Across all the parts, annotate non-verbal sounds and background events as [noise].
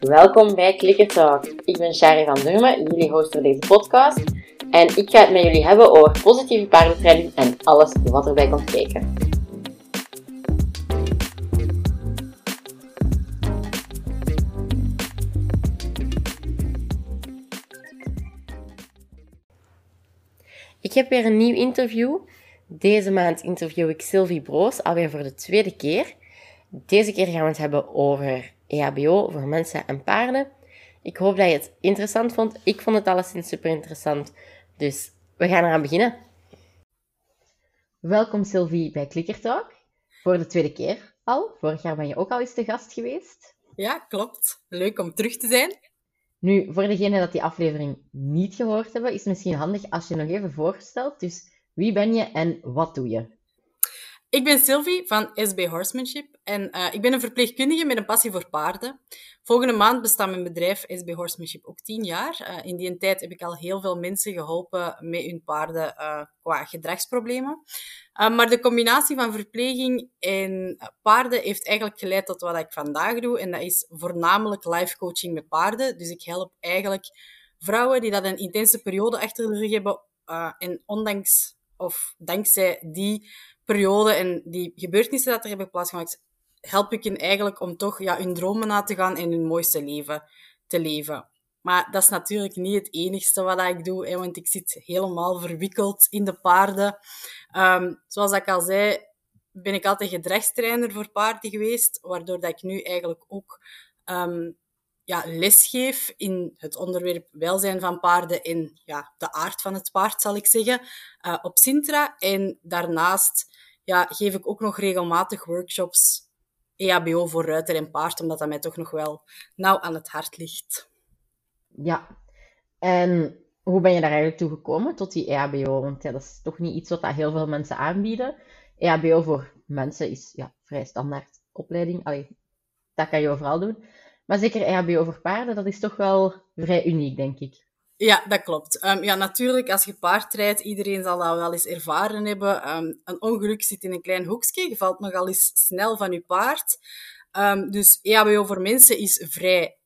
Welkom bij Clicker Talk. Ik ben Shari van Durmen, jullie host voor deze podcast. En ik ga het met jullie hebben over positieve paardentraining en alles wat erbij komt kijken. Ik heb weer een nieuw interview. Deze maand interview ik Sylvie Broos, alweer voor de tweede keer. Deze keer gaan we het hebben over EHBO voor mensen en paarden. Ik hoop dat je het interessant vond. Ik vond het alleszins super interessant. Dus we gaan eraan beginnen. Welkom Sylvie bij Clicker Talk. Voor de tweede keer al. Vorig jaar ben je ook al eens te gast geweest. Ja, klopt. Leuk om terug te zijn. Nu, voor degenen dat die aflevering niet gehoord hebben, is het misschien handig als je nog even voorstelt. Dus wie ben je en wat doe je? Ik ben Sylvie van SB Horsemanship en uh, ik ben een verpleegkundige met een passie voor paarden. Volgende maand bestaat mijn bedrijf SB Horsemanship ook tien jaar. Uh, in die tijd heb ik al heel veel mensen geholpen met hun paarden uh, qua gedragsproblemen. maar de combinatie van verpleging en paarden heeft eigenlijk geleid tot wat ik vandaag doe. En dat is voornamelijk life coaching met paarden. Dus ik help eigenlijk vrouwen die dat een intense periode achter de rug hebben. en ondanks of dankzij die periode en die gebeurtenissen dat er hebben plaatsgemaakt, help ik hen eigenlijk om toch ja, hun dromen na te gaan en hun mooiste leven te leven. Maar dat is natuurlijk niet het enigste wat ik doe, hè, want ik zit helemaal verwikkeld in de paarden. Um, zoals ik al zei, ben ik altijd gedragstrainer voor paarden geweest, waardoor dat ik nu eigenlijk ook um, ja, lesgeef in het onderwerp welzijn van paarden en ja, de aard van het paard, zal ik zeggen, uh, op Sintra. En daarnaast ja, geef ik ook nog regelmatig workshops EHBO voor ruiter en paard, omdat dat mij toch nog wel nauw aan het hart ligt. Ja, en hoe ben je daar eigenlijk toe gekomen, tot die EHBO? Want ja, dat is toch niet iets wat dat heel veel mensen aanbieden. EHBO voor mensen is ja, vrij standaard opleiding. Allee, dat kan je overal doen. Maar zeker EHBO voor paarden, dat is toch wel vrij uniek, denk ik. Ja, dat klopt. Um, ja, natuurlijk, als je paard rijdt, iedereen zal dat wel eens ervaren hebben. Um, een ongeluk zit in een klein hoekje, je valt nogal eens snel van je paard. Um, dus EHBO voor mensen is vrij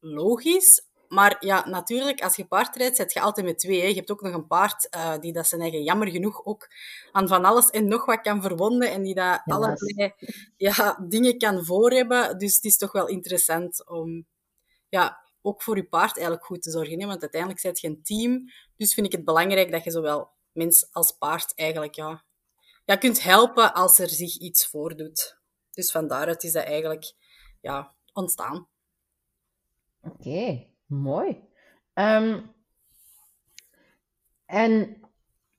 logisch. Maar ja, natuurlijk, als je paard rijdt, zit je altijd met twee. Hè. Je hebt ook nog een paard uh, die dat zijn eigen jammer genoeg ook aan van alles en nog wat kan verwonden en die dat allerlei ja, dingen kan voorhebben. Dus het is toch wel interessant om ja, ook voor je paard eigenlijk goed te zorgen. Hè? Want uiteindelijk zit je een team. Dus vind ik het belangrijk dat je zowel mens als paard eigenlijk ja, ja, kunt helpen als er zich iets voordoet. Dus van daaruit is dat eigenlijk ja, ontstaan. Oké, mooi. Um, en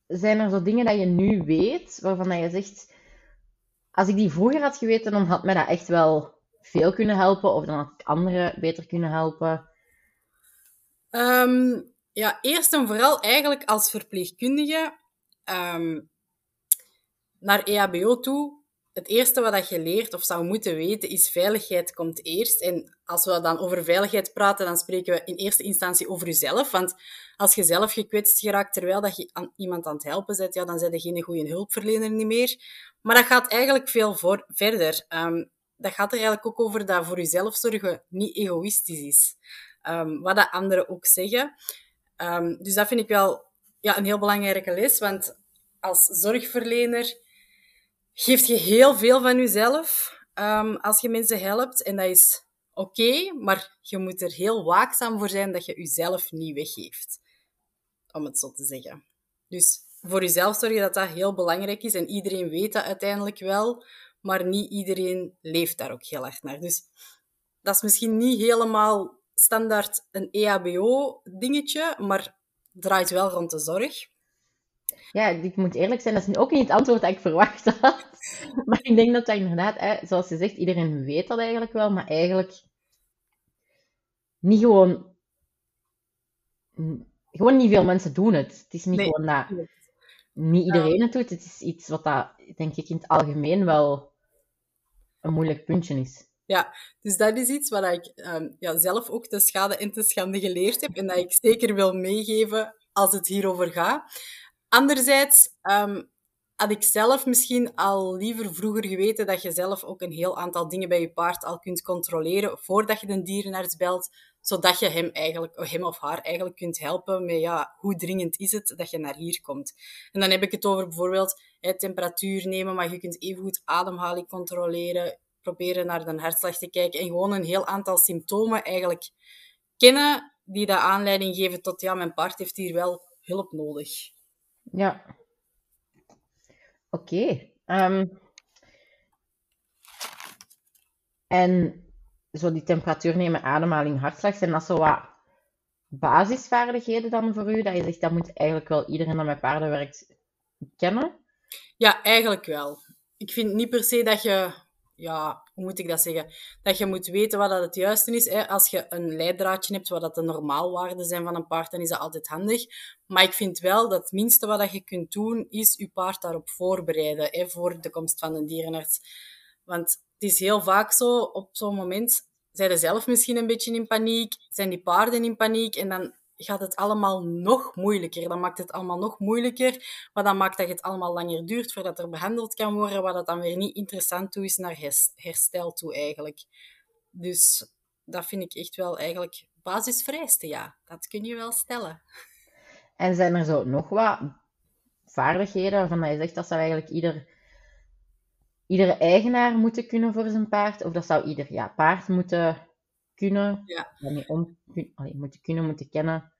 zijn er zo dingen dat je nu weet, waarvan je zegt, als ik die vroeger had geweten, dan had mij dat echt wel veel kunnen helpen, of dan had ik anderen beter kunnen helpen? Um, ja, eerst en vooral eigenlijk als verpleegkundige um, naar EHBO toe. Het eerste wat je leert of zou moeten weten is veiligheid komt eerst. En als we dan over veiligheid praten, dan spreken we in eerste instantie over jezelf. Want als je zelf gekwetst geraakt terwijl dat je aan iemand aan het helpen bent, ja, dan ben je geen goede hulpverlener niet meer. Maar dat gaat eigenlijk veel voor, verder. Um, dat gaat er eigenlijk ook over dat voor jezelf zorgen niet egoïstisch is. Um, wat dat anderen ook zeggen. Um, dus dat vind ik wel ja, een heel belangrijke les, want als zorgverlener geeft je heel veel van jezelf um, als je mensen helpt. En dat is oké, maar je moet er heel waakzaam voor zijn dat je jezelf niet weggeeft. Om het zo te zeggen. Dus voor jezelf zorgen dat dat heel belangrijk is. En iedereen weet dat uiteindelijk wel, maar niet iedereen leeft daar ook heel erg naar. Dus dat is misschien niet helemaal standaard een EHBO-dingetje, maar draait wel rond de zorg. Ja, ik moet eerlijk zijn, dat is ook niet het antwoord dat ik verwacht had. [laughs] Maar ik denk dat dat inderdaad, hè, zoals je zegt, iedereen weet dat eigenlijk wel, maar eigenlijk niet gewoon... Gewoon niet veel mensen doen het. Het is niet gewoon dat niet iedereen het doet. Het is iets wat dat, denk ik, in het algemeen wel een moeilijk puntje is. Ja, dus dat is iets wat ik um, ja, zelf ook te schade en te schande geleerd heb en dat ik zeker wil meegeven als het hierover gaat. Anderzijds, um, had ik zelf misschien al liever vroeger geweten dat je zelf ook een heel aantal dingen bij je paard al kunt controleren voordat je de dierenarts belt, zodat je hem, eigenlijk, hem of haar eigenlijk kunt helpen met ja, hoe dringend is het dat je naar hier komt. En dan heb ik het over bijvoorbeeld hè, temperatuur nemen, maar je kunt evengoed ademhaling controleren, proberen naar de hartslag te kijken en gewoon een heel aantal symptomen eigenlijk kennen die de aanleiding geven tot ja, mijn paard heeft hier wel hulp nodig. Ja. Oké. Ehm, en zo die temperatuur nemen, ademhaling, hartslag, zijn dat zo wat basisvaardigheden dan voor u? Dat je zegt, dat moet eigenlijk wel iedereen die met paarden werkt kennen? Ja, eigenlijk wel. Ik vind niet per se dat je ja, hoe moet ik dat zeggen? Dat je moet weten wat dat het juiste is. Hè? Als je een leidraadje hebt, wat dat de normaalwaarden zijn van een paard, dan is dat altijd handig. Maar ik vind wel dat het minste wat je kunt doen, is je paard daarop voorbereiden, hè, voor de komst van een dierenarts. Want het is heel vaak zo, op zo'n moment, zijn ze zelf misschien een beetje in paniek, zijn die paarden in paniek, en dan gaat het allemaal nog moeilijker. Dan maakt het allemaal nog moeilijker, wat dan maakt dat het allemaal langer duurt voordat er behandeld kan worden, wat dat dan weer niet interessant toe is naar herstel toe eigenlijk. Dus dat vind ik echt wel eigenlijk basisvereiste, ja. Dat kun je wel stellen. En zijn er zo nog wat vaardigheden waarvan je zegt dat zou eigenlijk ieder, iedere eigenaar moeten kunnen voor zijn paard? Of dat zou ieder ja, paard moeten kunnen, ja. om, moeten kunnen, moeten kennen.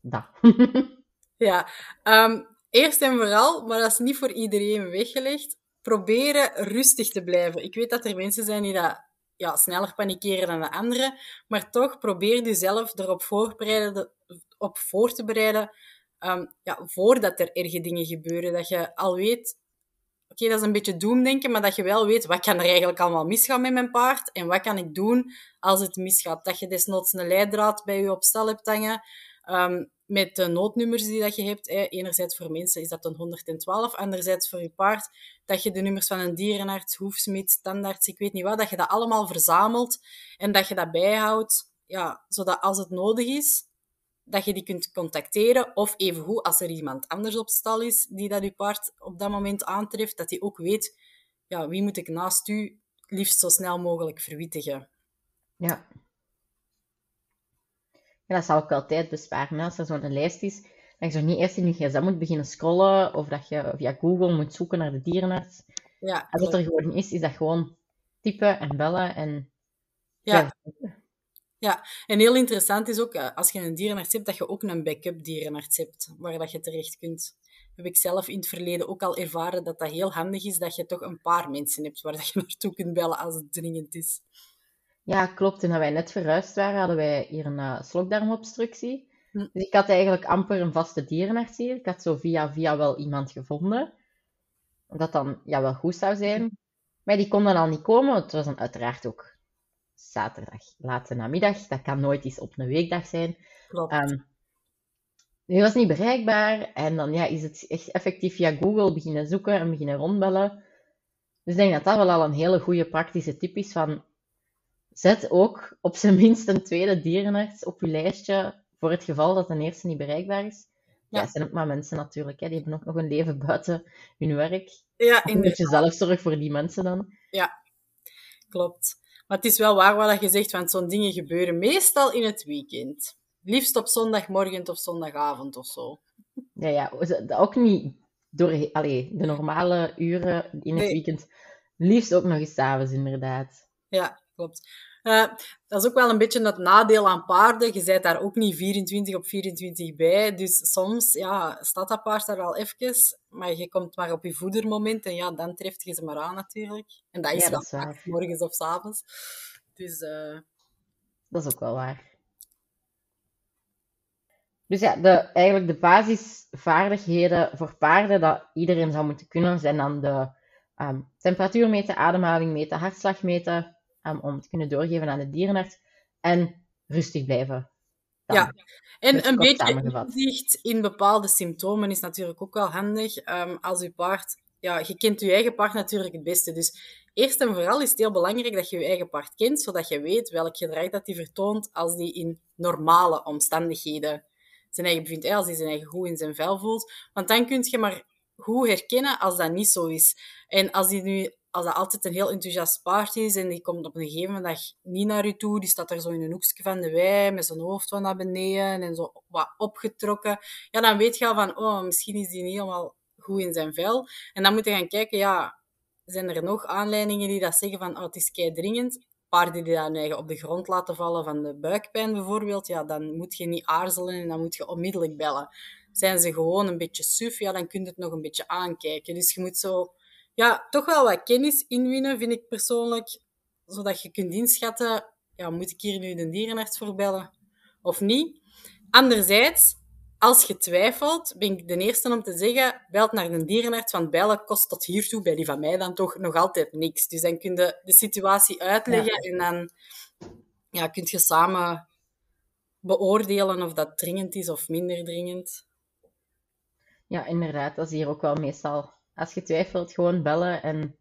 Dat. [laughs] ja, ehm, eerst en vooral, maar dat is niet voor iedereen weggelegd, proberen rustig te blijven. Ik weet dat er mensen zijn die dat ja, sneller panikeren dan de anderen, maar toch probeer jezelf erop voorbereiden, op voor te bereiden, um, ja, voordat er erge dingen gebeuren. Dat je al weet, oké, dat is een beetje doemdenken, maar dat je wel weet, wat kan er eigenlijk allemaal misgaan met mijn paard en wat kan ik doen als het misgaat. Dat je desnoods een leidraad bij je op stal hebt hangen, um, met de noodnummers die dat je hebt. Enerzijds voor mensen is dat een 112, anderzijds voor je paard. Dat je de nummers van een dierenarts, hoefsmid, standaards, ik weet niet wat, dat je dat allemaal verzamelt en dat je dat bijhoudt, ja, zodat als het nodig is, dat je die kunt contacteren. Of evengoed, als er iemand anders op stal is die dat je paard op dat moment aantreft, dat hij ook weet, ja, wie moet ik naast u liefst zo snel mogelijk verwittigen. Ja. Ja, dat zal ook wel tijd besparen. Als er zo'n lijst is, dat je zo niet eerst in je gsm moet beginnen scrollen, of dat je via Google moet zoeken naar de dierenarts. Ja, Als het er gewoon is, is dat gewoon typen en bellen en... Ja. Ja, en heel interessant is ook, eh, als je een dierenarts hebt, dat je ook een backup dierenarts hebt, waar dat je terecht kunt. Heb ik zelf in het verleden ook al ervaren dat dat heel handig is, dat je toch een paar mensen hebt waar dat je [laughs] naartoe kunt bellen als het dringend is. Ja, klopt. En dat wij net verhuisd waren, hadden wij hier een uh, slokdarmobstructie. Hm. Dus ik had eigenlijk amper een vaste dierenarts hier. Ik had zo via via wel iemand gevonden. Dat dan ja, wel goed zou zijn. Maar die kon dan al niet komen. Het was dan uiteraard ook zaterdag, late namiddag. Dat kan nooit eens op een weekdag zijn. Klopt. Um, die was niet bereikbaar. En dan ja, is het echt effectief via Google beginnen zoeken en beginnen rondbellen. Dus ik denk dat dat wel al een hele goede praktische tip is van zet ook op zijn minst een tweede dierenarts op je lijstje voor het geval dat een eerste niet bereikbaar is. Ja, zijn ook maar mensen natuurlijk. Hè. Die hebben ook nog een leven buiten hun werk. Ja, Een beetje zelfzorg voor die mensen dan. Ja, klopt. Maar het is wel waar wat je zegt, want zo'n dingen gebeuren meestal in het weekend. Liefst op zondagmorgen of zondagavond of zo. Ja, ja ook niet door allee, de normale uren in het weekend. Liefst ook nog eens avonds, inderdaad. Ja, klopt. Uh, dat is ook wel een beetje het nadeel aan paarden. Je bent daar ook niet 24 op 24 bij. Dus soms ja, staat dat paard daar al even, maar je komt maar op je voedermoment en ja, dan treft je ze maar aan natuurlijk. En dat is ja, wel vaak, morgens of s avonds. Dus, uh... Dat is ook wel waar. Dus ja, de, eigenlijk de basisvaardigheden voor paarden dat iedereen zou moeten kunnen, zijn dan de um, temperatuur meten, ademhaling meten, hartslag meten, um, om te kunnen doorgeven aan de dierenarts. En rustig blijven. Ja, en een beetje inzicht in bepaalde symptomen is natuurlijk ook wel handig. Um, als je paard, ja, je kent je eigen paard natuurlijk het beste. Dus eerst en vooral is het heel belangrijk dat je je eigen paard kent, zodat je weet welk gedrag dat hij vertoont als die in normale omstandigheden zijn eigen bevindt, als hij zijn eigen goed in zijn vel voelt. Want dan kun je maar goed herkennen als dat niet zo is. En als die nu als dat altijd een heel enthousiast paard is en die komt op een gegeven dag niet naar u toe, die staat er zo in een hoekje van de wei met zijn hoofd van naar beneden en zo wat opgetrokken, ja, dan weet je al van, oh, misschien is die niet helemaal goed in zijn vel. En dan moet je gaan kijken, ja, zijn er nog aanleidingen die dat zeggen van, oh, het is kei dringend. Paarden die dan eigen op de grond laten vallen van de buikpijn bijvoorbeeld, ja, dan moet je niet aarzelen en dan moet je onmiddellijk bellen. Zijn ze gewoon een beetje suf, ja, dan kun je het nog een beetje aankijken. Dus je moet zo ja, toch wel wat kennis inwinnen, vind ik persoonlijk. Zodat je kunt inschatten, ja, moet ik hier nu de dierenarts voor bellen of niet? Anderzijds, als je twijfelt, ben ik de eerste om te zeggen, belt naar een dierenarts, want bellen kost tot hiertoe, bij die van mij dan toch nog altijd niks. Dus dan kun je de situatie uitleggen en dan ja, kun je samen beoordelen of dat dringend is of minder dringend. Ja, inderdaad. Dat is hier ook wel meestal als je twijfelt, gewoon bellen. En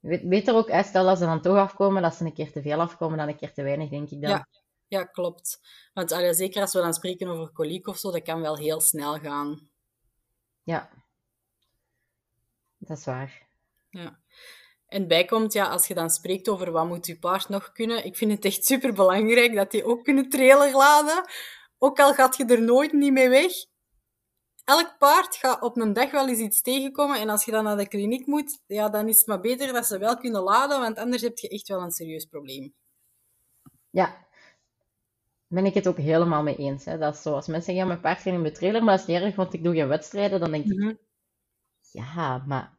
weet, er ook, stel dat ze dan toch afkomen, dat ze een keer te veel afkomen dan een keer te weinig, denk ik dan. Ja, ja klopt. Want allee, zeker als we dan spreken over koliek of zo, dat kan wel heel snel gaan. Ja, dat is waar. Ja. En bijkomt, ja, als je dan spreekt over wat moet je paard nog kunnen, ik vind het echt super belangrijk dat die ook kunnen trailer laden. Ook al gaat je er nooit niet mee weg, elk paard gaat op een dag wel eens iets tegenkomen. En als je dan naar de kliniek moet, ja, dan is het maar beter dat ze wel kunnen laden, want anders heb je echt wel een serieus probleem. Ja, ben ik het ook helemaal mee eens. Hè. Dat is zo, als mensen zeggen, ja, mijn paard gaat in mijn trailer, maar dat is niet erg, want ik doe geen wedstrijden, dan denk ik, mhm. ja, maar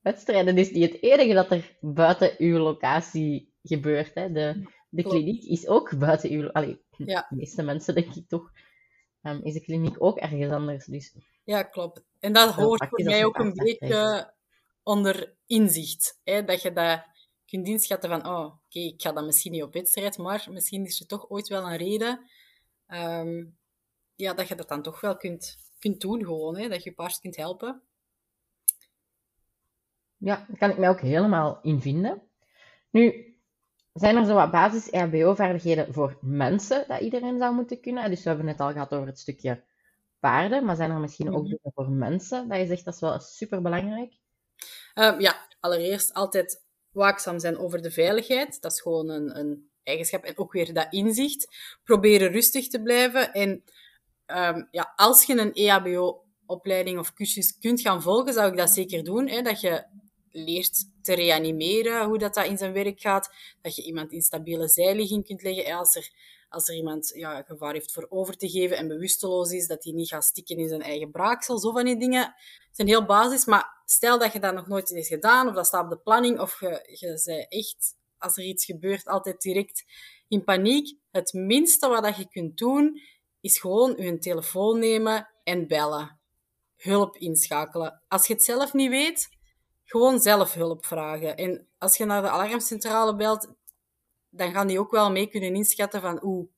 wedstrijden is niet het enige dat er buiten uw locatie gebeurt. Hè. De, de kliniek is ook buiten uw... Allee, ja. de meeste mensen denk ik toch um, is de kliniek ook ergens anders. Dus. Ja, klopt. En dat hoort voor mij ook een beetje onder inzicht. Hè? Dat je dat kunt inschatten van, oh, oké, ik ga dat misschien niet op wedstrijd, maar misschien is er toch ooit wel een reden ehm, ja, dat je dat dan toch wel kunt, kunt doen gewoon, hè? dat je paard kunt helpen. Ja, daar kan ik mij ook helemaal in vinden. Nu, zijn er zo wat basis-RBO-vaardigheden voor mensen dat iedereen zou moeten kunnen? Dus we hebben het al gehad over het stukje paarden, maar zijn er misschien ook mhm. dingen voor mensen dat je zegt dat is wel superbelangrijk? Um, ja, allereerst altijd waakzaam zijn over de veiligheid. Dat is gewoon een, een eigenschap. En ook weer dat inzicht. Proberen rustig te blijven. En um, ja, als je een EHBO-opleiding of cursus kunt gaan volgen, zou ik dat zeker doen. Hè, dat je leert te reanimeren, hoe dat, dat in zijn werk gaat. Dat je iemand in stabiele zijligging kunt leggen. Als er, als er iemand ja, gevaar heeft voor over te geven en bewusteloos is, dat hij niet gaat stikken in zijn eigen braaksel. Zo van die dingen zijn heel basis. Maar stel dat je dat nog nooit heeft gedaan, of dat staat op de planning, of je, je bent echt, als er iets gebeurt, altijd direct in paniek. Het minste wat dat je kunt doen, is gewoon je telefoon nemen en bellen. Hulp inschakelen. Als je het zelf niet weet, gewoon zelf hulp vragen. En als je naar de alarmcentrale belt, dan gaan die ook wel mee kunnen inschatten van oeh,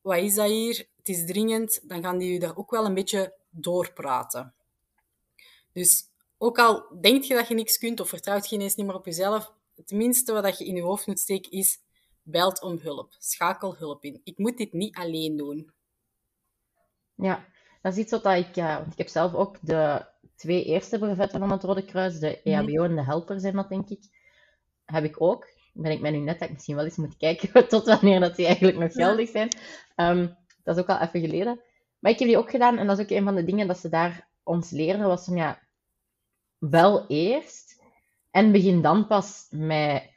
wat is dat hier? Het is dringend. Dan gaan die je daar ook wel een beetje doorpraten. Dus ook al denk je dat je niks kunt of vertrouwt je ineens niet meer op jezelf, het minste wat je in je hoofd moet steken is belt om hulp. Schakel hulp in. Ik moet dit niet alleen doen. Ja, dat is iets wat ik... Uh, want ik heb zelf ook de twee eerste brevetten van het Rode Kruis, de EHBO mhm. en de helper zijn dat, denk ik, heb ik ook. Ben ik mij nu net dat ik misschien wel eens moet kijken [laughs] tot wanneer dat die eigenlijk nog geldig zijn. Ehm, dat is ook al even geleden. Maar ik heb die ook gedaan en dat is ook een van de dingen dat ze daar ons leren, was van ja, wel eerst en begin dan pas met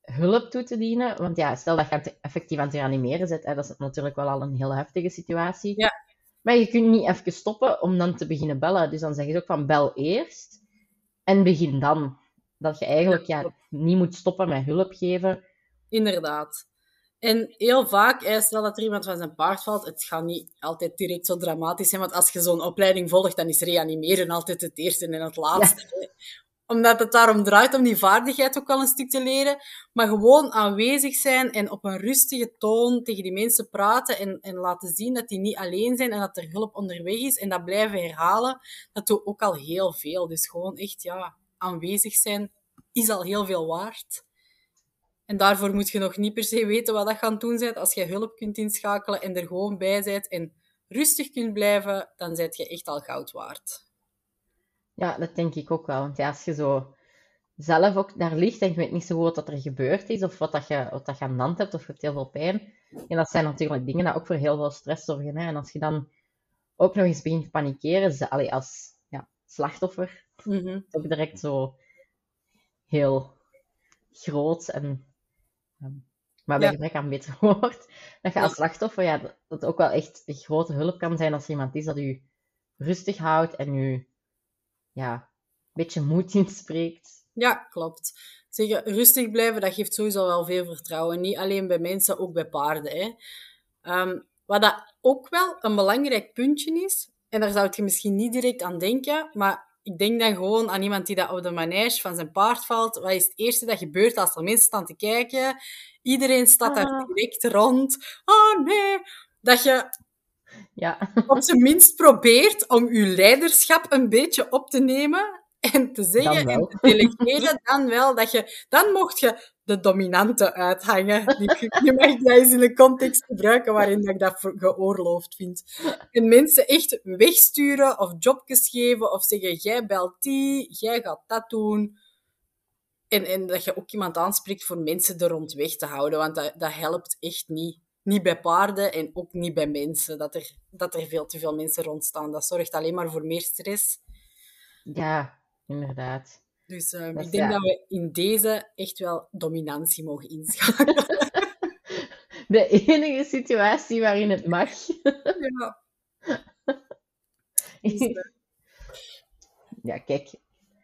hulp toe te dienen. Want ja, stel dat je effectief aan het reanimeren zit, hè, dat is natuurlijk wel al een heel heftige situatie. Ja. Maar je kunt niet even stoppen om dan te beginnen bellen. Dus dan zeg je ook van bel eerst en begin dan. Dat je eigenlijk ja, niet moet stoppen met hulp geven. Inderdaad. En heel vaak, stel dat er iemand van zijn paard valt, het gaat niet altijd direct zo dramatisch zijn, want als je zo'n opleiding volgt, dan is reanimeren altijd het eerste en het laatste omdat het daarom draait om die vaardigheid ook wel een stuk te leren. Maar gewoon aanwezig zijn en op een rustige toon tegen die mensen praten en, en laten zien dat die niet alleen zijn en dat er hulp onderweg is. En dat blijven herhalen, dat doet ook al heel veel. Dus gewoon echt, ja, aanwezig zijn is al heel veel waard. En daarvoor moet je nog niet per se weten wat dat gaan doen bent. Als je hulp kunt inschakelen en er gewoon bij bent en rustig kunt blijven, dan zet je echt al goud waard. Ja, dat denk ik ook wel. Want ja, als je zo zelf ook daar ligt en je weet niet zo goed wat er gebeurd is, of wat, dat je, wat dat je aan de hand hebt, of je hebt heel veel pijn. En dat zijn natuurlijk dingen die ook voor heel veel stress zorgen. Hè? En als je dan ook nog eens begint te panikeren, allee, als ja, slachtoffer, Mhm. is ook direct zo heel groot en maar bij Ja. gebrek aan beter [laughs] woord, dat je als slachtoffer, ja, dat dat ook wel echt een grote hulp kan zijn als er iemand is dat u rustig houdt en u ja, een beetje moed [laughs] inspreekt. Ja, klopt. Zeggen, rustig blijven, dat geeft sowieso wel veel vertrouwen. Niet alleen bij mensen, ook bij paarden. Hè. Ehm, wat dat ook wel een belangrijk puntje is, en daar zou je misschien niet direct aan denken, maar ik denk dan gewoon aan iemand die dat op de manege van zijn paard valt. Wat is het eerste dat gebeurt als er mensen staan te kijken? Iedereen staat daar Ah. direct rond. Oh nee! Dat je Ja, op zijn minst probeert om je leiderschap een beetje op te nemen en te zeggen en te delegeren, dan wel, dat je, dan mocht je de dominante uithangen. Die, je mag dat eens in een context gebruiken waarin dat ik dat geoorloofd vind. En mensen echt wegsturen of jobjes geven of zeggen, jij belt die, jij gaat dat doen. En, en dat je ook iemand aanspreekt voor mensen er rond weg te houden, want dat, dat helpt echt niet. Niet bij paarden en ook niet bij mensen. Dat er, dat er veel te veel mensen rondstaan. Dat zorgt alleen maar voor meer stress. ja, inderdaad. Dus ehm, ik denk ja. dat we in deze echt wel dominantie mogen inschakelen. [laughs] De enige situatie waarin het mag. ja. [laughs] Dus, eh, Ja, kijk,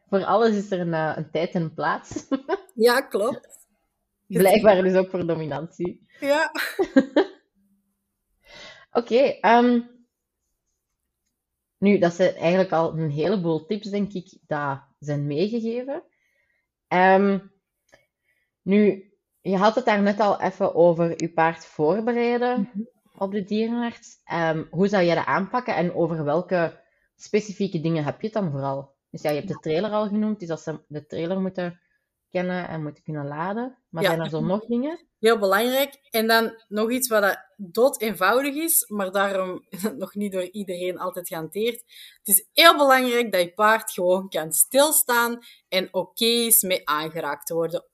voor alles is er een, een tijd en een plaats. ja, klopt. [laughs] Blijkbaar dus ook voor dominantie. Ja. [laughs] Oké, ehm, nu, dat zijn eigenlijk al een heleboel tips, denk ik, dat zijn meegegeven. Ehm, nu, je had het daar net al even over je paard voorbereiden op de dierenarts. Ehm, hoe zou jij dat aanpakken en over welke specifieke dingen heb je het dan vooral? Dus ja, je hebt de trailer al genoemd, dus dat ze de trailer moeten kennen en moeten kunnen laden. Maar Ja. zijn er zo nog dingen? Heel belangrijk. En dan nog iets wat dat dood eenvoudig is, maar daarom [laughs] nog niet door iedereen altijd gehanteerd. Het is heel belangrijk dat je paard gewoon kan stilstaan en oké is met aangeraakt te worden.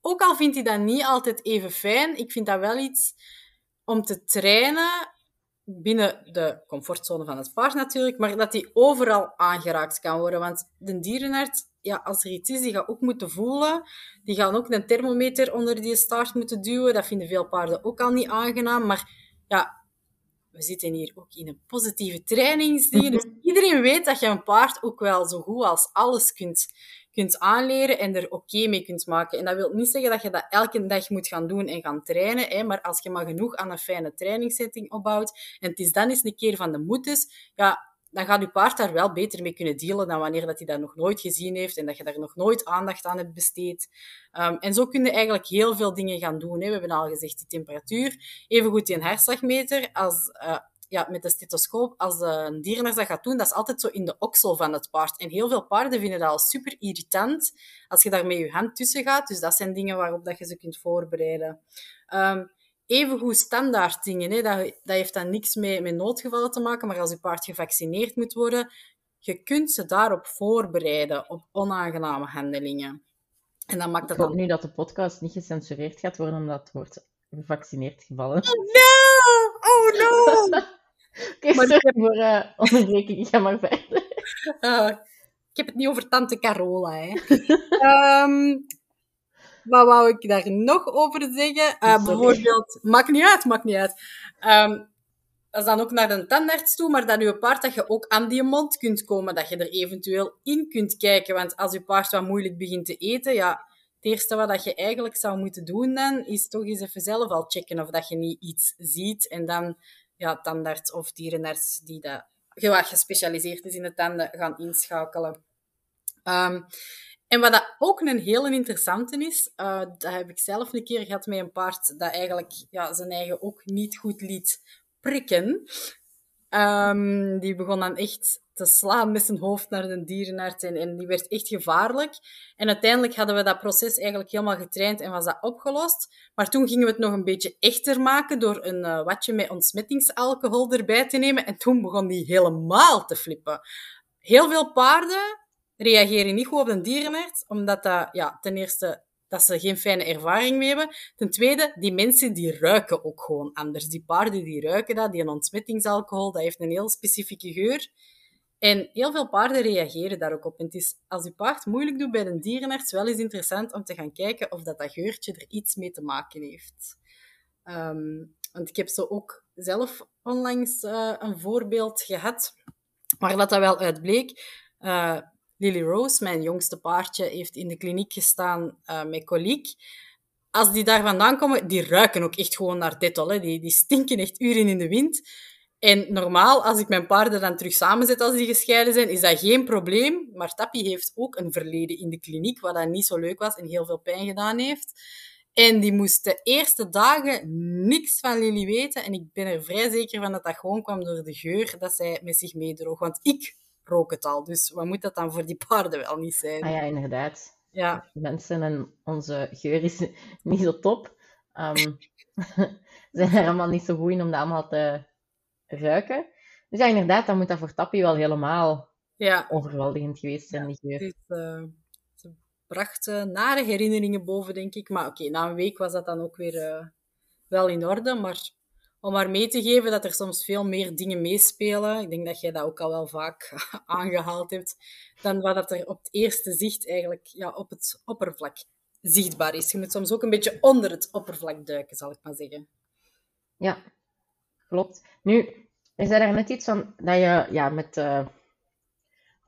Ook al vindt hij dat niet altijd even fijn, ik vind dat wel iets om te trainen binnen de comfortzone van het paard natuurlijk, maar dat hij overal aangeraakt kan worden. Want de dierenarts, ja, als er iets is, die gaat ook moeten voelen. Die gaan ook een thermometer onder die staart moeten duwen. Dat vinden veel paarden ook al niet aangenaam. Maar ja, we zitten hier ook in een positieve trainingsding. Dus [laughs] iedereen weet dat je een paard ook wel zo goed als alles kunt, kunt aanleren en er oké mee kunt maken. En dat wil niet zeggen dat je dat elke dag moet gaan doen en gaan trainen. Hè, maar als je maar genoeg aan een fijne trainingssetting opbouwt en het is dan eens een keer van de moed is, ja, dan gaat je paard daar wel beter mee kunnen dealen dan wanneer dat hij dat nog nooit gezien heeft en dat je daar nog nooit aandacht aan hebt besteed. Um, en zo kun je eigenlijk heel veel dingen gaan doen. Hè. We hebben al gezegd die temperatuur, evengoed die hartslagmeter als... Uh, ja, met de stethoscoop, als een dierenarts dat gaat doen, dat is altijd zo in de oksel van het paard. En heel veel paarden vinden dat al super irritant als je daar met je hand tussen gaat. Dus dat zijn dingen waarop dat je ze kunt voorbereiden. Um, evengoed standaard dingen. Hè. Dat, dat heeft dan niks mee met noodgevallen te maken, maar als je paard gevaccineerd moet worden, je kunt ze daarop voorbereiden, op onaangename handelingen. En dan maakt dat Ik hoop dan... nu dat de podcast niet gecensureerd gaat worden omdat het wordt gevaccineerd gevallen. Oh no! Oh no! [laughs] Oké, [laughs] Maar sorry ik heb- voor uh, onderbreking. Ik ga maar verder. Uh, ik heb het niet over tante Carola, hè. [laughs] Ehm, wat wou ik daar nog over zeggen? Uh, Sorry. bijvoorbeeld... Maakt niet uit, maakt niet uit. Ehm, dat is dan ook naar de tandarts toe, maar dat je paard dat je ook aan die mond kunt komen, dat je er eventueel in kunt kijken. Want als je paard wat moeilijk begint te eten, ja, het eerste wat dat je eigenlijk zou moeten doen dan, is toch eens even zelf al checken of dat je niet iets ziet. En dan, ja, tandarts of dierenarts die dat gespecialiseerd is in de tanden, gaan inschakelen. Um, en wat dat ook een hele interessante is, uh, dat heb ik zelf een keer gehad met een paard dat eigenlijk ja, zijn eigen ook niet goed liet prikken. Um, die begon dan echt te slaan met zijn hoofd naar de dierenarts en, en die werd echt gevaarlijk. En uiteindelijk hadden we dat proces eigenlijk helemaal getraind en was dat opgelost. Maar toen gingen we het nog een beetje echter maken door een uh, watje met ontsmettingsalcohol erbij te nemen. En toen begon die helemaal te flippen. Heel veel paarden reageren niet goed op een dierenarts, omdat dat, ja, ten eerste dat ze geen fijne ervaring mee hebben. Ten tweede, die mensen die ruiken ook gewoon anders. Die paarden die ruiken dat, die een ontsmettingsalcohol, dat heeft een heel specifieke geur. En heel veel paarden reageren daar ook op. En het is, als je paard moeilijk doet bij een dierenarts, wel eens interessant om te gaan kijken of dat, dat geurtje er iets mee te maken heeft. Ehm, want ik heb zo ook zelf onlangs uh, een voorbeeld gehad, waar dat, dat wel uit bleek. Uh, Lily Rose, mijn jongste paardje, heeft in de kliniek gestaan uh, met koliek. Als die daar vandaan komen, die ruiken ook echt gewoon naar Dettol. Hè. Die, die stinken echt uren in de wind. En normaal, als ik mijn paarden dan terug samenzet als die gescheiden zijn, is dat geen probleem. Maar Tappy heeft ook een verleden in de kliniek, wat dat niet zo leuk was en heel veel pijn gedaan heeft. En die moest de eerste dagen niks van Lily weten. En ik ben er vrij zeker van dat dat gewoon kwam door de geur dat zij met zich meedroog. Want ik rook het al. Dus wat moet dat dan voor die paarden wel niet zijn? Ah ja, inderdaad. Ja. Mensen en onze geur is [laughs] niet zo top. Um, [laughs] zijn er allemaal niet zo goed in om dat allemaal te ruiken. Dus ja, inderdaad, dan moet dat voor Tappie wel helemaal ja. overweldigend geweest zijn, ja, die geur. Dus, uh, ze bracht uh, nare herinneringen boven, denk ik. Maar oké, okay, na een week was dat dan ook weer uh, wel in orde. Maar om maar mee te geven dat er soms veel meer dingen meespelen. Ik denk dat jij dat ook al wel vaak [laughs] aangehaald hebt. Dan wat er op het eerste zicht eigenlijk ja, op het oppervlak zichtbaar is. Je moet soms ook een beetje onder het oppervlak duiken, zal ik maar zeggen. Ja, klopt. Nu, is er net iets van dat je ja, met uh,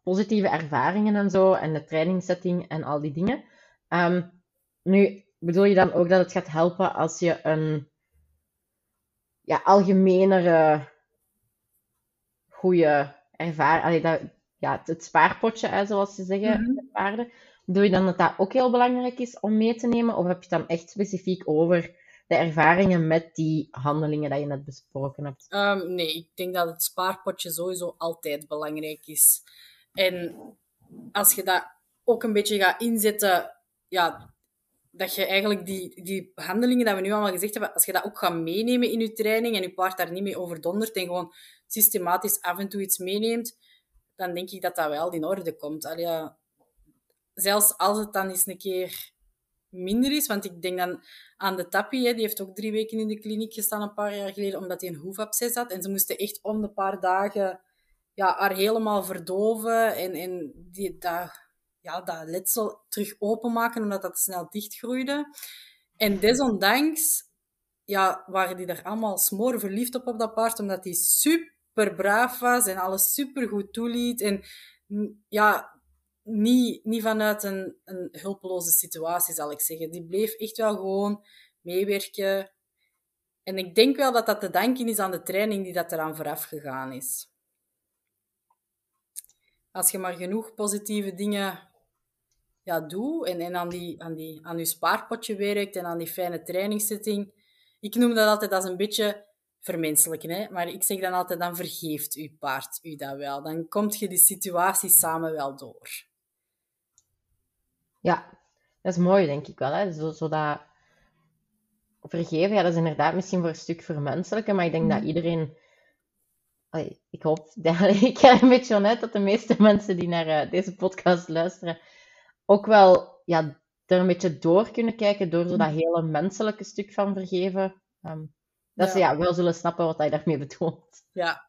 positieve ervaringen en zo, en de trainingssetting en al die dingen. Um, nu, bedoel je dan ook dat het gaat helpen als je een ja, algemenere goede ervaring, dat, ja, het spaarpotje, zoals ze zeggen, mm -hmm. paarden. Doe je dan dat dat ook heel belangrijk is om mee te nemen? Of heb je het dan echt specifiek over de ervaringen met die handelingen dat je net besproken hebt? Um, nee, ik denk dat het spaarpotje sowieso altijd belangrijk is. En als je dat ook een beetje gaat inzetten, ja, dat je eigenlijk die, die handelingen dat we nu allemaal gezegd hebben, als je dat ook gaat meenemen in je training en je paard daar niet mee overdondert en gewoon systematisch af en toe iets meeneemt, dan denk ik dat dat wel in orde komt. Allee, zelfs als het dan eens een keer minder is, want ik denk dan aan de Tappie, hè, die heeft ook drie weken in de kliniek gestaan een paar jaar geleden, omdat hij een hoefabsces had. En ze moesten echt om de paar dagen ja, haar helemaal verdoven en, en die, dat, ja, dat letsel terug openmaken, omdat dat snel dichtgroeide. En desondanks ja, waren die er allemaal smoor verliefd op op dat paard, omdat hij super braaf was en alles super goed toeliet. En ja, niet, niet vanuit een, een hulpeloze situatie, zal ik zeggen. Die bleef echt wel gewoon meewerken. En ik denk wel dat dat te danken is aan de training die dat eraan vooraf gegaan is. Als je maar genoeg positieve dingen ja, doet en, en aan, die, aan, die, aan je spaarpotje werkt en aan die fijne trainingssetting. Ik noem dat altijd als een beetje vermenselijken, hè? maar ik zeg dan altijd, dan vergeeft uw paard u dat wel. Dan komt je die situatie samen wel door. Ja, dat is mooi, denk ik wel. Hè? Zo, zodat vergeven, ja, dat is inderdaad misschien voor een stuk vermenselijken, maar ik denk dat iedereen... Allee, ik hoop, [laughs] ik ga een beetje vanuit dat de meeste mensen die naar uh, deze podcast luisteren, ook wel ja, er een beetje door kunnen kijken, door zo dat hele menselijke stuk van vergeven. Um, dat ja. ze ja, wel zullen snappen wat hij daarmee bedoelt. Ja.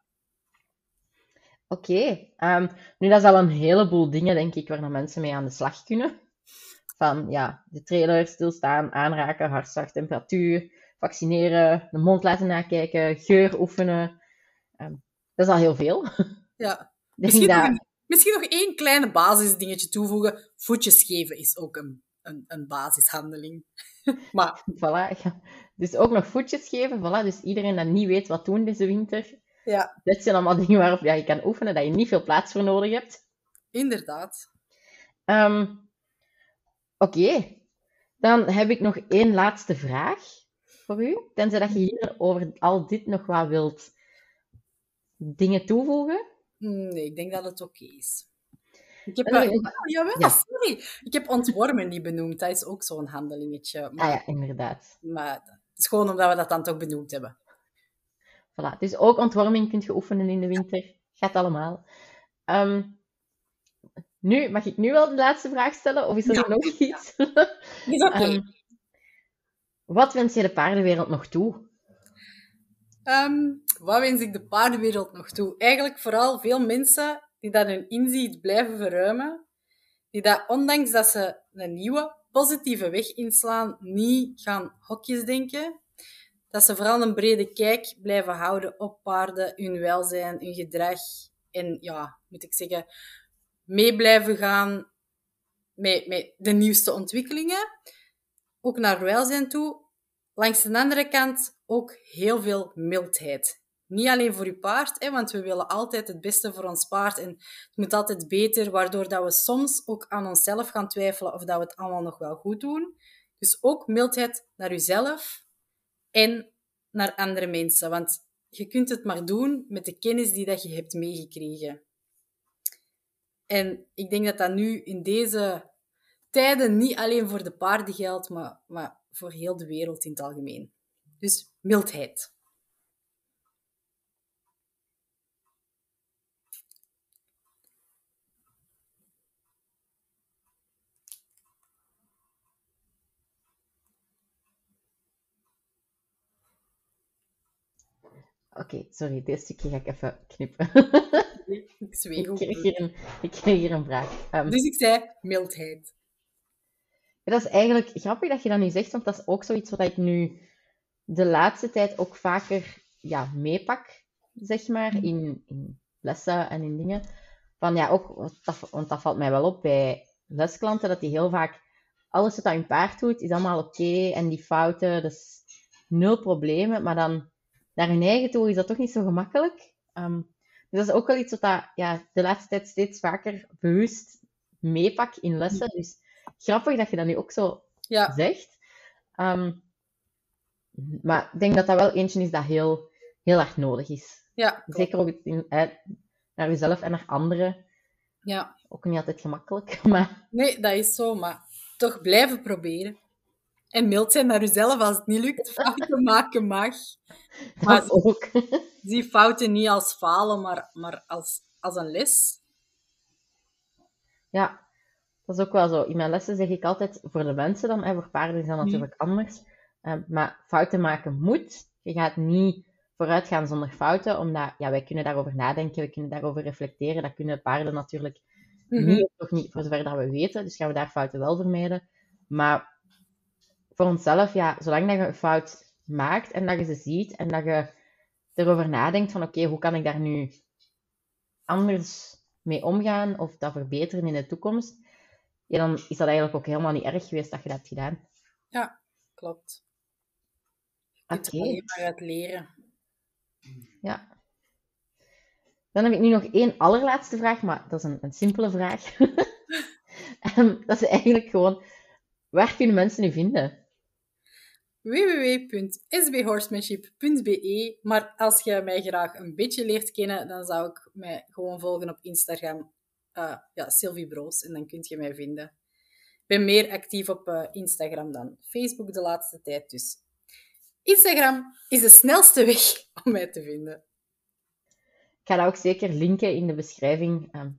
Oké, okay. um, nu dat is al een heleboel dingen, denk ik, waar mensen mee aan de slag kunnen. Van ja, de trailer, stilstaan, aanraken, hartslag, temperatuur, vaccineren, de mond laten nakijken, geur oefenen. Um, dat is al heel veel. Ja. [laughs] Misschien, nog een, misschien nog één kleine basisdingetje toevoegen. Voetjes geven is ook een, een, een basishandeling. [laughs] maar... Voilà, ja. Dus ook nog voetjes geven. Voilà. Dus iedereen dat niet weet wat doen deze winter. Ja. Dat zijn allemaal [laughs] dingen waarop ja, je kan oefenen, dat je niet veel plaats voor nodig hebt. Inderdaad. Um, Oké, okay. dan heb ik nog één laatste vraag voor u. Tenzij dat je hier over al dit nog wat wilt dingen toevoegen. Nee, ik denk dat het oké okay is. Ik heb, oh, jawel, ja. sorry. Ik heb ontwormen niet benoemd. Dat is ook zo'n handelingetje. Maar, ah ja, inderdaad. Maar het is gewoon omdat we dat dan toch benoemd hebben. Voilà. Dus ook ontworming kunt je oefenen in de winter. Gaat allemaal. Um, nu, mag ik nu wel de laatste vraag stellen? Of is er Ja. nog iets? Is oké. [laughs] Ehm, wat wens je de paardenwereld nog toe? Ehm, wat wens ik de paardenwereld nog toe? Eigenlijk vooral veel mensen die dat hun inzicht blijven verruimen. Die dat, ondanks dat ze een nieuwe, positieve weg inslaan, niet gaan hokjes denken. Dat ze vooral een brede kijk blijven houden op paarden, hun welzijn, hun gedrag. En ja, moet ik zeggen, mee blijven gaan met, met de nieuwste ontwikkelingen. Ook naar welzijn toe. Langs de andere kant ook heel veel mildheid. Niet alleen voor je paard, hè, want we willen altijd het beste voor ons paard en het moet altijd beter, waardoor dat we soms ook aan onszelf gaan twijfelen of dat we het allemaal nog wel goed doen. Dus ook mildheid naar jezelf en naar andere mensen, want je kunt het maar doen met de kennis die dat je hebt meegekregen. En ik denk dat dat nu in deze tijden niet alleen voor de paarden geldt, maar, maar voor heel de wereld in het algemeen. Dus mildheid. Oké, sorry, dit stukje ga ik even knippen. Ik zweeg ik, kreeg hier een, ik kreeg hier een vraag. Ehm, Dus ik zei mildheid. Ja, dat is eigenlijk grappig dat je dat nu zegt, want dat is ook zoiets wat ik nu de laatste tijd ook vaker ja, meepak, zeg maar, in, in lessen en in dingen. Van ja, ook, want dat, valt mij wel op bij lesklanten, dat die heel vaak alles wat dat hun paard doet, is allemaal oké en die fouten, is nul problemen, maar dan naar hun eigen toe is dat toch niet zo gemakkelijk. Ehm, dus dat is ook wel iets wat dat, ja, de laatste tijd steeds vaker bewust meepak in lessen. Dus grappig dat je dat nu ook zo Ja, zegt. Ehm, maar ik denk dat dat wel eentje is dat heel, heel erg nodig is. ja, klopt. Zeker ook in, naar jezelf en naar anderen. ja. Ook niet altijd gemakkelijk, [laughs] maar Nee, dat is zo, maar toch blijven proberen. En mild zijn naar jezelf als het niet lukt. [laughs] Fouten maken mag. Maar dat ook. [laughs] zie fouten niet als falen, maar, maar als, als een les. Ja, dat is ook wel zo. In mijn lessen zeg ik altijd voor de mensen dan, en voor paarden is dat natuurlijk anders. Ehm, maar fouten maken moet. Je gaat niet vooruit gaan zonder fouten, omdat ja, wij kunnen daarover nadenken, we kunnen daarover reflecteren. Dat kunnen paarden natuurlijk Mhm. niet, nog niet, voor zover dat we weten. Dus gaan we daar fouten wel vermijden. Maar voor onszelf, ja, zolang dat je een fout maakt en dat je ze ziet en dat je erover nadenkt van oké, hoe kan ik daar nu anders mee omgaan of dat verbeteren in de toekomst, ja, dan is dat eigenlijk ook helemaal niet erg geweest dat je dat hebt gedaan. Ja, klopt. Alleen maar uit leren. Ja. Dan heb ik nu nog één allerlaatste vraag, maar dat is een, een simpele vraag. [laughs] Ehm, dat is eigenlijk gewoon, waar kunnen mensen u vinden? www.sbhorsemanship.be Maar als je mij graag een beetje leert kennen, dan zou ik mij gewoon volgen op Instagram. eh ja, Sylvie Broos. En dan kun je mij vinden. Ik ben meer actief op eh, Instagram dan Facebook de laatste tijd. Dus Instagram is de snelste weg [laughs] om mij te vinden. Ik ga dat ook zeker linken in de beschrijving. ehm,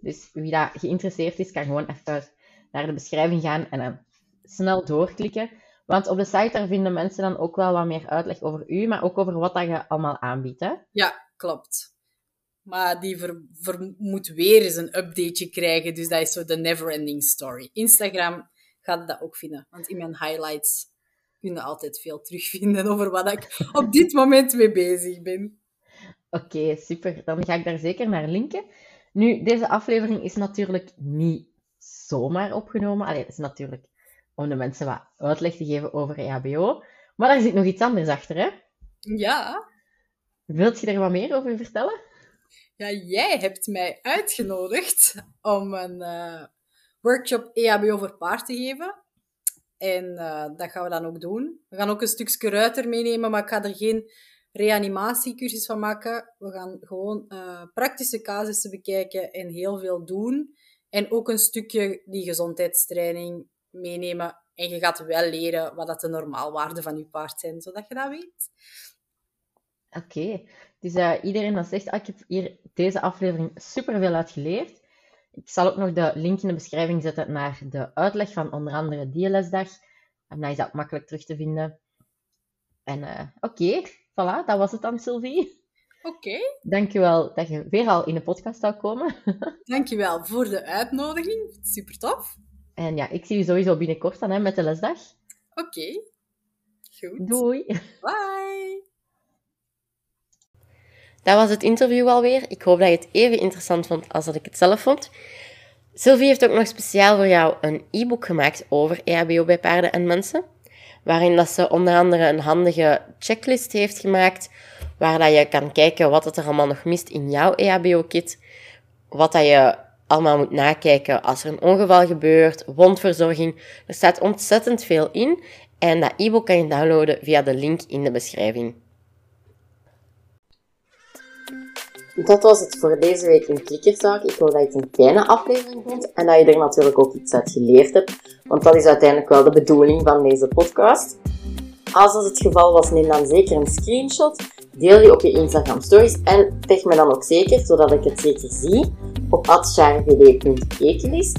dus wie dat geïnteresseerd is, kan gewoon even naar de beschrijving gaan en dan snel doorklikken. Want op de site daar vinden mensen dan ook wel wat meer uitleg over u, maar ook over wat dat je allemaal aanbiedt. Hè? Ja, klopt. Maar die ver, ver- moet weer eens een updateje krijgen. Dus dat is zo de never-ending story. Instagram gaat dat ook vinden. Want in mijn highlights kun je altijd veel terugvinden over wat ik op dit moment mee bezig ben. Oké, super. Dan ga ik daar zeker naar linken. Nu, deze aflevering is natuurlijk niet zomaar opgenomen. Allee, het is natuurlijk om de mensen wat uitleg te geven over EHBO. Maar daar zit nog iets anders achter, hè? Ja, Wilt je er wat meer over vertellen? ja jij hebt mij uitgenodigd om een eh, workshop EHBO voor paard te geven. En eh, dat gaan we dan ook doen. We gaan ook een stukje ruiter meenemen, maar ik ga er geen reanimatiecursus van maken. We gaan gewoon eh, praktische casussen bekijken en heel veel doen. En ook een stukje die gezondheidstraining meenemen. En je gaat wel leren wat dat de normaalwaarden van je paard zijn, zodat je dat weet. Oké. Dus eh, iedereen dat zegt, ah, ik heb hier deze aflevering super veel uit geleerd. Ik zal ook nog de link in de beschrijving zetten naar de uitleg van onder andere die lesdag. En dan is dat makkelijk terug te vinden. En uh, oké, voilà, dat was het dan, Sylvie. Oké. Okay. Dankjewel dat je weer al in de podcast zou komen. [laughs] Dankjewel voor de uitnodiging. Super tof. En ja, ik zie je sowieso binnenkort dan hè, met de lesdag. Oké. Goed. Doei. Bye. Dat was het interview alweer. Ik hoop dat je het even interessant vond als dat ik het zelf vond. Sylvie heeft ook nog speciaal voor jou een e-book gemaakt over EHBO bij paarden en mensen. Waarin dat ze onder andere een handige checklist heeft gemaakt. Waar dat je kan kijken wat er allemaal nog mist in jouw EHBO-kit. Wat dat je allemaal moet nakijken als er een ongeval gebeurt, wondverzorging. Er staat ontzettend veel in. En dat e-book kan je downloaden via de link in de beschrijving. Dat was het voor deze week in Klikkerzaak. Ik hoop dat je het een fijne aflevering vond en dat je er natuurlijk ook iets uit geleerd hebt. Want dat is uiteindelijk wel de bedoeling van deze podcast. Als dat het geval was, neem dan zeker een screenshot. Deel die op je Instagram stories en tag me dan ook zeker, zodat ik het zeker zie, op atsjargd.ekelist.